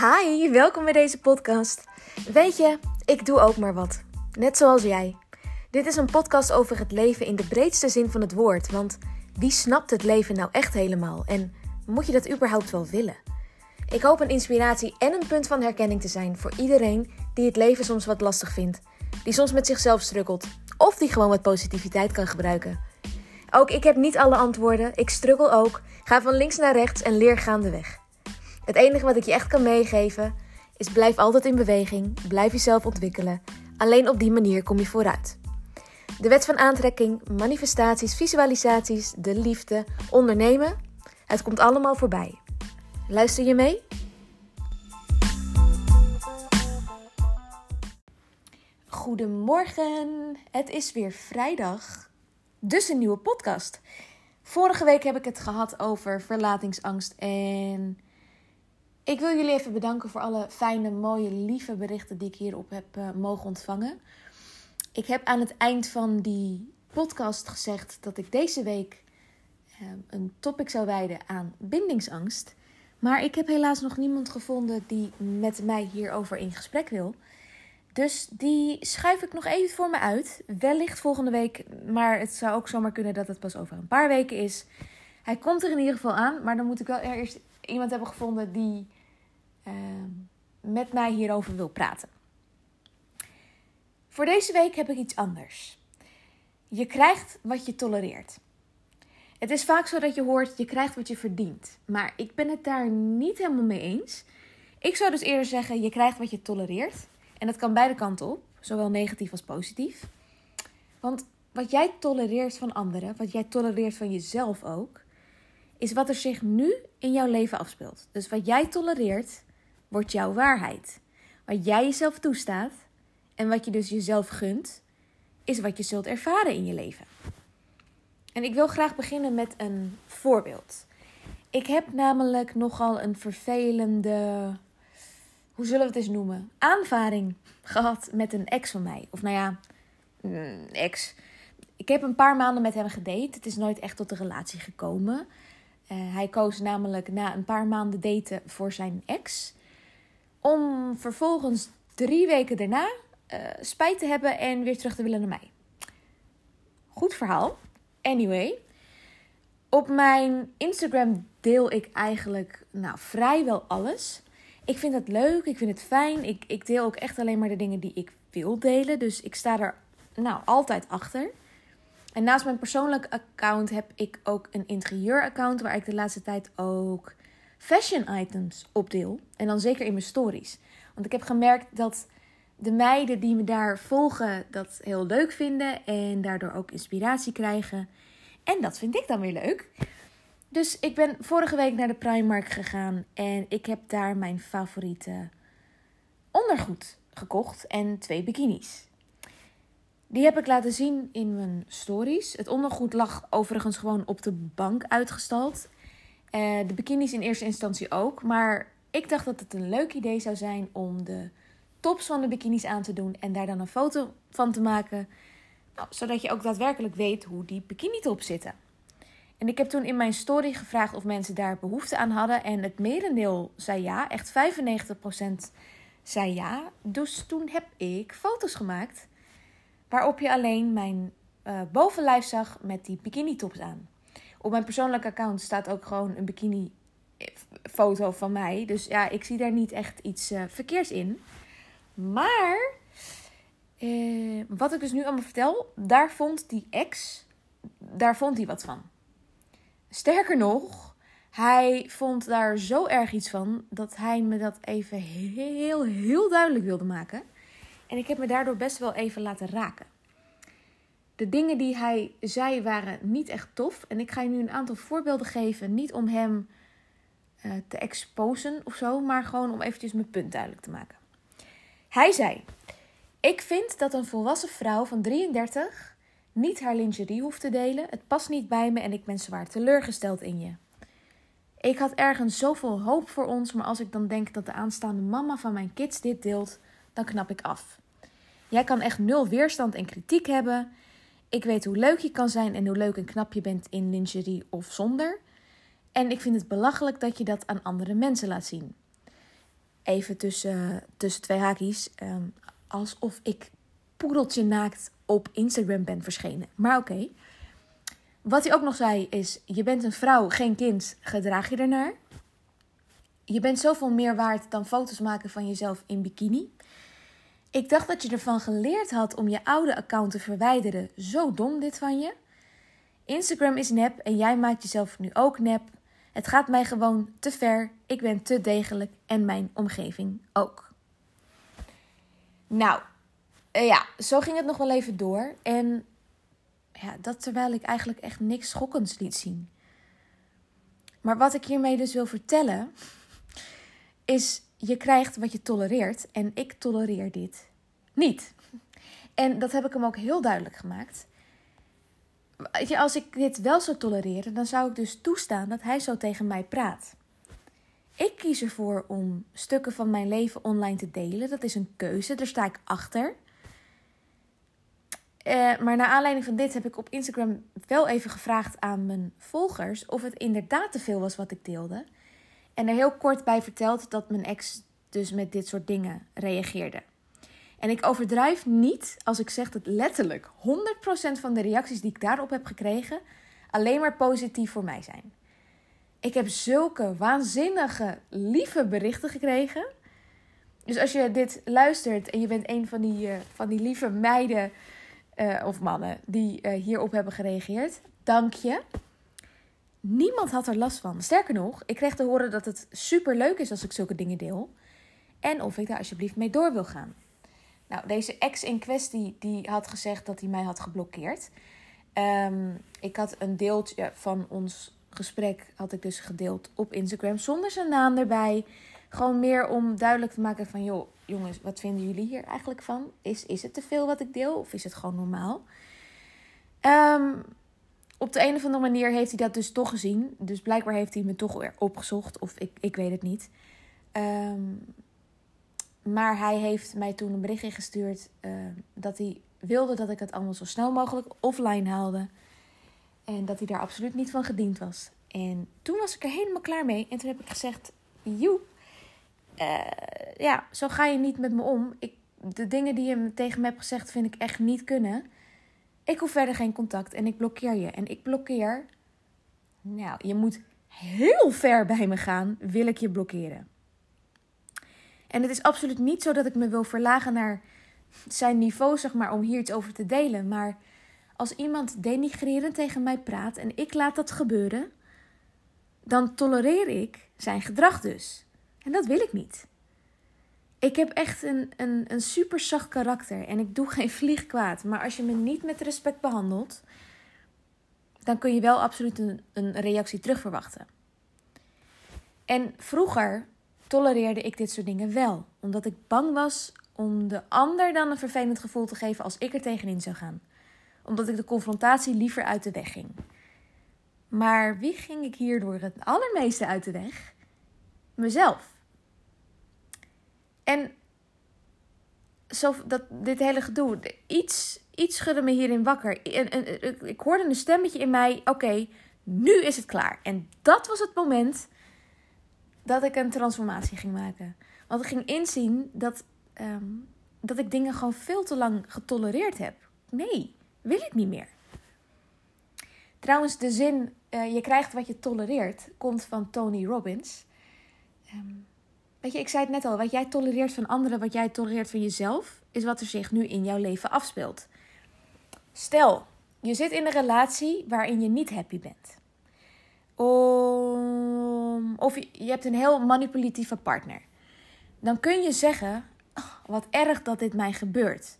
Hi, welkom bij deze podcast. Weet je, ik doe ook maar wat. Net zoals jij. Dit is een podcast over het leven in de breedste zin van het woord. Want wie snapt het leven nou echt helemaal? En moet je dat überhaupt wel willen? Ik hoop een inspiratie en een punt van herkenning te zijn voor iedereen die het leven soms wat lastig vindt. Die soms met zichzelf struggelt. Of die gewoon wat positiviteit kan gebruiken. Ook ik heb niet alle antwoorden. Ik struggle ook. Ga van links naar rechts en leer gaandeweg. Het enige wat ik je echt kan meegeven is blijf altijd in beweging, blijf jezelf ontwikkelen. Alleen op die manier kom je vooruit. De wet van aantrekking, manifestaties, visualisaties, de liefde, ondernemen, het komt allemaal voorbij. Luister je mee? Goedemorgen, het is weer vrijdag, dus een nieuwe podcast. Vorige week heb ik het gehad over verlatingsangst en ik wil jullie even bedanken voor alle fijne, mooie, lieve berichten die ik hierop heb uh, mogen ontvangen. Ik heb aan het eind van die podcast gezegd dat ik deze week uh, een topic zou wijden aan bindingsangst. Maar ik heb helaas nog niemand gevonden die met mij hierover in gesprek wil. Dus die schuif ik nog even voor me uit. Wellicht volgende week, maar het zou ook zomaar kunnen dat het pas over een paar weken is. Hij komt er in ieder geval aan, maar dan moet ik wel eerst iemand hebben gevonden die uh, met mij hierover wil praten. Voor deze week heb ik iets anders. Je krijgt wat je tolereert. Het is vaak zo dat je hoort, je krijgt wat je verdient. Maar ik ben het daar niet helemaal mee eens. Ik zou dus eerder zeggen, je krijgt wat je tolereert. En dat kan beide kanten op, zowel negatief als positief. Want wat jij tolereert van anderen, wat jij tolereert van jezelf ook, is wat er zich nu in jouw leven afspeelt. Dus wat jij tolereert, wordt jouw waarheid. Wat jij jezelf toestaat en wat je dus jezelf gunt, is wat je zult ervaren in je leven. En ik wil graag beginnen met een voorbeeld. Ik heb namelijk nogal een vervelende, hoe zullen we het eens noemen, aanvaring gehad met een ex van mij. Of nou ja, een ex. Ik heb een paar maanden met hem gedate. Het is nooit echt tot een relatie gekomen. Uh, hij koos namelijk na een paar maanden daten voor zijn ex. Om vervolgens drie weken daarna uh, spijt te hebben en weer terug te willen naar mij. Goed verhaal. Anyway, op mijn Instagram deel ik eigenlijk nou, vrijwel alles. Ik vind het leuk, ik vind het fijn. Ik, ik deel ook echt alleen maar de dingen die ik wil delen. Dus ik sta er nou altijd achter. En naast mijn persoonlijke account heb ik ook een interieuraccount waar ik de laatste tijd ook fashion items op deel. En dan zeker in mijn stories. Want ik heb gemerkt dat de meiden die me daar volgen dat heel leuk vinden en daardoor ook inspiratie krijgen. En dat vind ik dan weer leuk. Dus ik ben vorige week naar de Primark gegaan en ik heb daar mijn favoriete ondergoed gekocht en twee bikinis. Die heb ik laten zien in mijn stories. Het ondergoed lag overigens gewoon op de bank uitgestald. Uh, de bikinis in eerste instantie ook. Maar ik dacht dat het een leuk idee zou zijn om de tops van de bikinis aan te doen en daar dan een foto van te maken. Nou, zodat je ook daadwerkelijk weet hoe die bikini top zitten. En ik heb toen in mijn story gevraagd of mensen daar behoefte aan hadden. En het merendeel zei ja, echt 95% zei ja. Dus toen heb ik foto's gemaakt waarop je alleen mijn uh, bovenlijf zag met die bikini tops aan. Op mijn persoonlijke account staat ook gewoon een bikini foto van mij. Dus ja, ik zie daar niet echt iets uh, verkeers in. Maar eh, wat ik dus nu allemaal vertel, daar vond die ex, daar vond hij wat van. Sterker nog, hij vond daar zo erg iets van dat hij me dat even heel, heel duidelijk wilde maken. En ik heb me daardoor best wel even laten raken. De dingen die hij zei waren niet echt tof. En ik ga je nu een aantal voorbeelden geven. Niet om hem uh, te exposen of zo, maar gewoon om eventjes mijn punt duidelijk te maken. Hij zei: Ik vind dat een volwassen vrouw van 33 niet haar lingerie hoeft te delen. Het past niet bij me en ik ben zwaar teleurgesteld in je. Ik had ergens zoveel hoop voor ons, maar als ik dan denk dat de aanstaande mama van mijn kids dit deelt, dan knap ik af. Jij kan echt nul weerstand en kritiek hebben. Ik weet hoe leuk je kan zijn en hoe leuk en knap je bent in lingerie of zonder. En ik vind het belachelijk dat je dat aan andere mensen laat zien. even tussen, tussen twee haakjes, ehm, alsof ik poedeltje naakt op Instagram ben verschenen. Maar oké. Wat hij ook nog zei is: je bent een vrouw, geen kind, gedraag je ernaar. Je bent zoveel meer waard dan foto's maken van jezelf in bikini. Ik dacht dat je ervan geleerd had om je oude account te verwijderen. Zo dom dit van je. Instagram is nep en jij maakt jezelf nu ook nep. Het gaat mij gewoon te ver. Ik ben te degelijk en mijn omgeving ook. Nou, eh, ja, zo ging het nog wel even door. En ja, dat terwijl ik eigenlijk echt niks schokkends liet zien. Maar wat ik hiermee dus wil vertellen, is je krijgt wat je tolereert en ik tolereer dit niet. En dat heb ik hem ook heel duidelijk gemaakt. Als ik dit wel zou tolereren, dan zou ik dus toestaan dat hij zo tegen mij praat. Ik kies ervoor om stukken van mijn leven online te delen. Dat is een keuze, daar sta ik achter. Uh, maar naar aanleiding van dit heb ik op Instagram wel even gevraagd aan mijn volgers of het inderdaad te veel was wat ik deelde. En er heel kort bij verteld dat mijn ex dus met dit soort dingen reageerde. En ik overdrijf niet als ik zeg dat letterlijk 100% van de reacties die ik daarop heb gekregen alleen maar positief voor mij zijn. Ik heb zulke waanzinnige, lieve berichten gekregen. Dus als je dit luistert en je bent een van die, uh, van die lieve meiden uh, of mannen die uh, hierop hebben gereageerd, dank je. Niemand had er last van. Sterker nog, ik kreeg te horen dat het super leuk is als ik zulke dingen deel. En of ik daar alsjeblieft mee door wil gaan. Nou, deze ex in kwestie die had gezegd dat hij mij had geblokkeerd. Um, ik had een deeltje van ons gesprek had ik dus gedeeld op Instagram zonder zijn naam erbij. Gewoon meer om duidelijk te maken van joh, jongens, wat vinden jullie hier eigenlijk van? Is, is het te veel wat ik deel of is het gewoon normaal? Um, op de een of andere manier heeft hij dat dus toch gezien. Dus blijkbaar heeft hij me toch weer opgezocht. Of ik, ik weet het niet. Um, maar hij heeft mij toen een berichtje gestuurd uh, dat hij wilde dat ik het allemaal zo snel mogelijk offline haalde. En dat hij daar absoluut niet van gediend was. En toen was ik er helemaal klaar mee. En toen heb ik gezegd: Joep, uh, ja, zo ga je niet met me om. Ik, de dingen die je tegen me hebt gezegd, vind ik echt niet kunnen. Ik hoef verder geen contact en ik blokkeer je. En ik blokkeer. Nou, je moet heel ver bij me gaan, wil ik je blokkeren. En het is absoluut niet zo dat ik me wil verlagen naar zijn niveau, zeg maar, om hier iets over te delen. Maar als iemand denigrerend tegen mij praat en ik laat dat gebeuren, dan tolereer ik zijn gedrag dus. En dat wil ik niet. Ik heb echt een, een, een super zacht karakter en ik doe geen vlieg kwaad. Maar als je me niet met respect behandelt, dan kun je wel absoluut een, een reactie terug verwachten. En vroeger tolereerde ik dit soort dingen wel, omdat ik bang was om de ander dan een vervelend gevoel te geven als ik er tegenin zou gaan. Omdat ik de confrontatie liever uit de weg ging. Maar wie ging ik hierdoor het allermeeste uit de weg? Mezelf. En zo, dat, dit hele gedoe, iets, iets schudde me hierin wakker. En, ik hoorde een stemmetje in mij: oké, nu is het klaar. En dat was het moment dat ik een transformatie ging maken. Want ik ging inzien dat, ehm, dat ik dingen gewoon veel te lang getolereerd heb. Nee, wil ik niet meer. Trouwens, de zin uh, je krijgt wat je tolereert komt van Tony Robbins. Um, weet je, ik zei het net al, wat jij tolereert van anderen, wat jij tolereert van jezelf, is wat er zich nu in jouw leven afspeelt. Stel, je zit in een relatie waarin je niet happy bent. Of je hebt een heel manipulatieve partner. Dan kun je zeggen: wat erg dat dit mij gebeurt.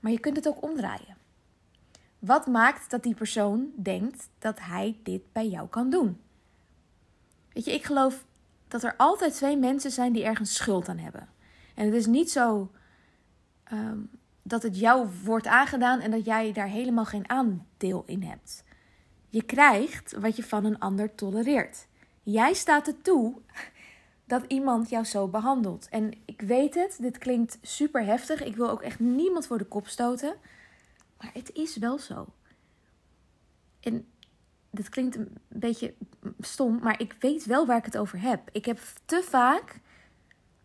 Maar je kunt het ook omdraaien. Wat maakt dat die persoon denkt dat hij dit bij jou kan doen? Weet je, ik geloof dat er altijd twee mensen zijn die ergens schuld aan hebben. En het is niet zo um, dat het jou wordt aangedaan en dat jij daar helemaal geen aandeel in hebt. Je krijgt wat je van een ander tolereert. Jij staat er toe dat iemand jou zo behandelt. En ik weet het, dit klinkt super heftig. Ik wil ook echt niemand voor de kop stoten. Maar het is wel zo. En dit klinkt een beetje stom, maar ik weet wel waar ik het over heb. Ik heb te vaak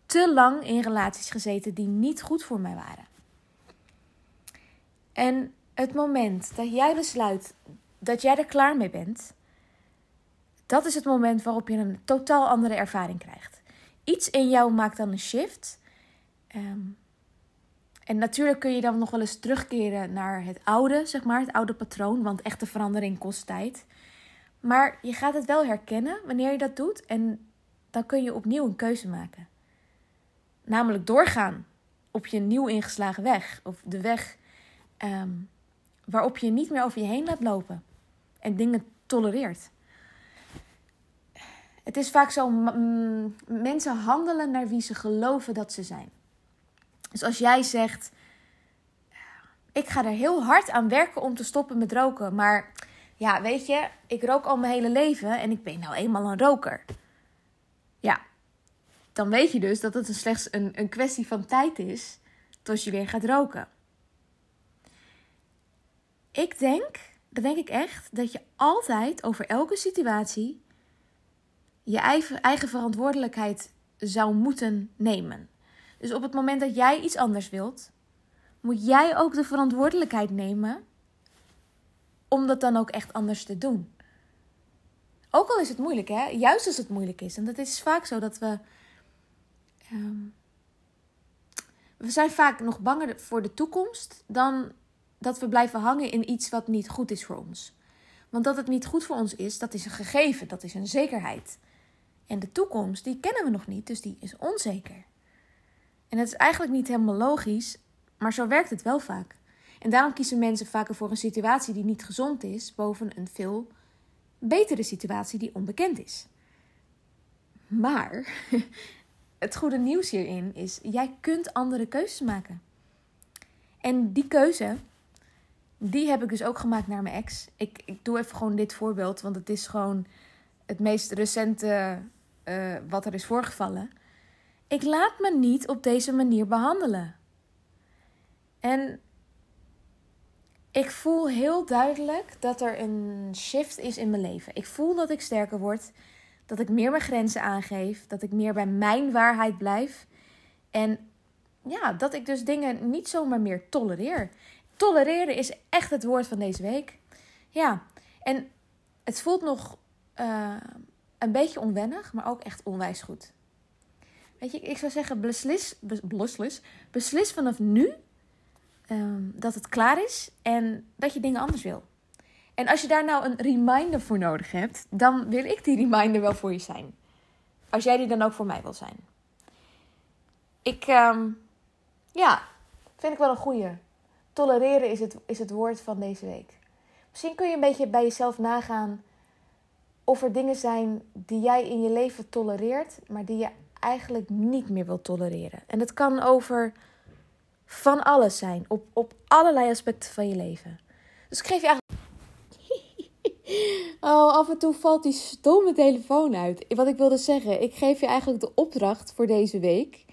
te lang in relaties gezeten die niet goed voor mij waren. En het moment dat jij besluit dat jij er klaar mee bent, dat is het moment waarop je een totaal andere ervaring krijgt. Iets in jou maakt dan een shift. Ehm, en natuurlijk kun je dan nog wel eens terugkeren naar het oude, zeg maar, het oude patroon, want echte verandering kost tijd. Maar je gaat het wel herkennen wanneer je dat doet en dan kun je opnieuw een keuze maken. Namelijk doorgaan op je nieuw ingeslagen weg, of de weg ehm, waarop je niet meer over je heen laat lopen en dingen tolereert. Het is vaak zo, mensen handelen naar wie ze geloven dat ze zijn. Dus als jij zegt, ik ga er heel hard aan werken om te stoppen met roken, maar ja, weet je, ik rook al mijn hele leven en ik ben nou eenmaal een roker. Ja, dan weet je dus dat het slechts een, een kwestie van tijd is tot je weer gaat roken. Ik denk, denk ik echt, dat je altijd over elke situatie je eigen, eigen verantwoordelijkheid zou moeten nemen. Dus op het moment dat jij iets anders wilt, moet jij ook de verantwoordelijkheid nemen om dat dan ook echt anders te doen. Ook al is het moeilijk, hè? Juist als het moeilijk is. En dat is vaak zo dat we. Ehm, we zijn vaak nog banger voor de toekomst dan dat we blijven hangen in iets wat niet goed is voor ons. Want dat het niet goed voor ons is, dat is een gegeven, dat is een zekerheid. En de toekomst, die kennen we nog niet, dus die is onzeker. En het is eigenlijk niet helemaal logisch, maar zo werkt het wel vaak. En daarom kiezen mensen vaker voor een situatie die niet gezond is, boven een veel betere situatie die onbekend is. Maar het goede nieuws hierin is: jij kunt andere keuzes maken. En die keuze, die heb ik dus ook gemaakt naar mijn ex. Ik, ik doe even gewoon dit voorbeeld, want het is gewoon het meest recente uh, wat er is voorgevallen. Ik laat me niet op deze manier behandelen. En ik voel heel duidelijk dat er een shift is in mijn leven. Ik voel dat ik sterker word, dat ik meer mijn grenzen aangeef, dat ik meer bij mijn waarheid blijf. En ja, dat ik dus dingen niet zomaar meer tolereer. Tolereren is echt het woord van deze week. Ja, en het voelt nog uh, een beetje onwennig, maar ook echt onwijs goed. Weet je, ik zou zeggen, beslis, beslis, beslis vanaf nu Ehm, dat het klaar is en dat je dingen anders wil. En als je daar nou een reminder voor nodig hebt, dan wil ik die reminder wel voor je zijn. Als jij die dan ook voor mij wil zijn. Ik, um, ja, vind ik wel een goeie. Tolereren is het, is het woord van deze week. Misschien kun je een beetje bij jezelf nagaan of er dingen zijn die jij in je leven tolereert, maar die je eigenlijk niet meer wilt tolereren. En het kan over van alles zijn. Op, op allerlei aspecten van je leven. Dus ik geef je eigenlijk. oh, af en toe valt die stomme telefoon uit. Wat ik wilde zeggen, ik geef je eigenlijk de opdracht voor deze week.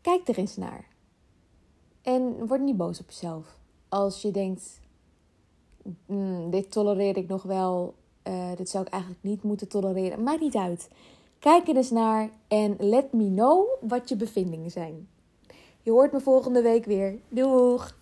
Kijk er eens naar. En word niet boos op jezelf. Als je denkt: mm, dit tolereer ik nog wel. Uh, dit zou ik eigenlijk niet moeten tolereren. Maakt niet uit. Kijk er eens naar en let me know wat je bevindingen zijn. Je hoort me volgende week weer. Doeg!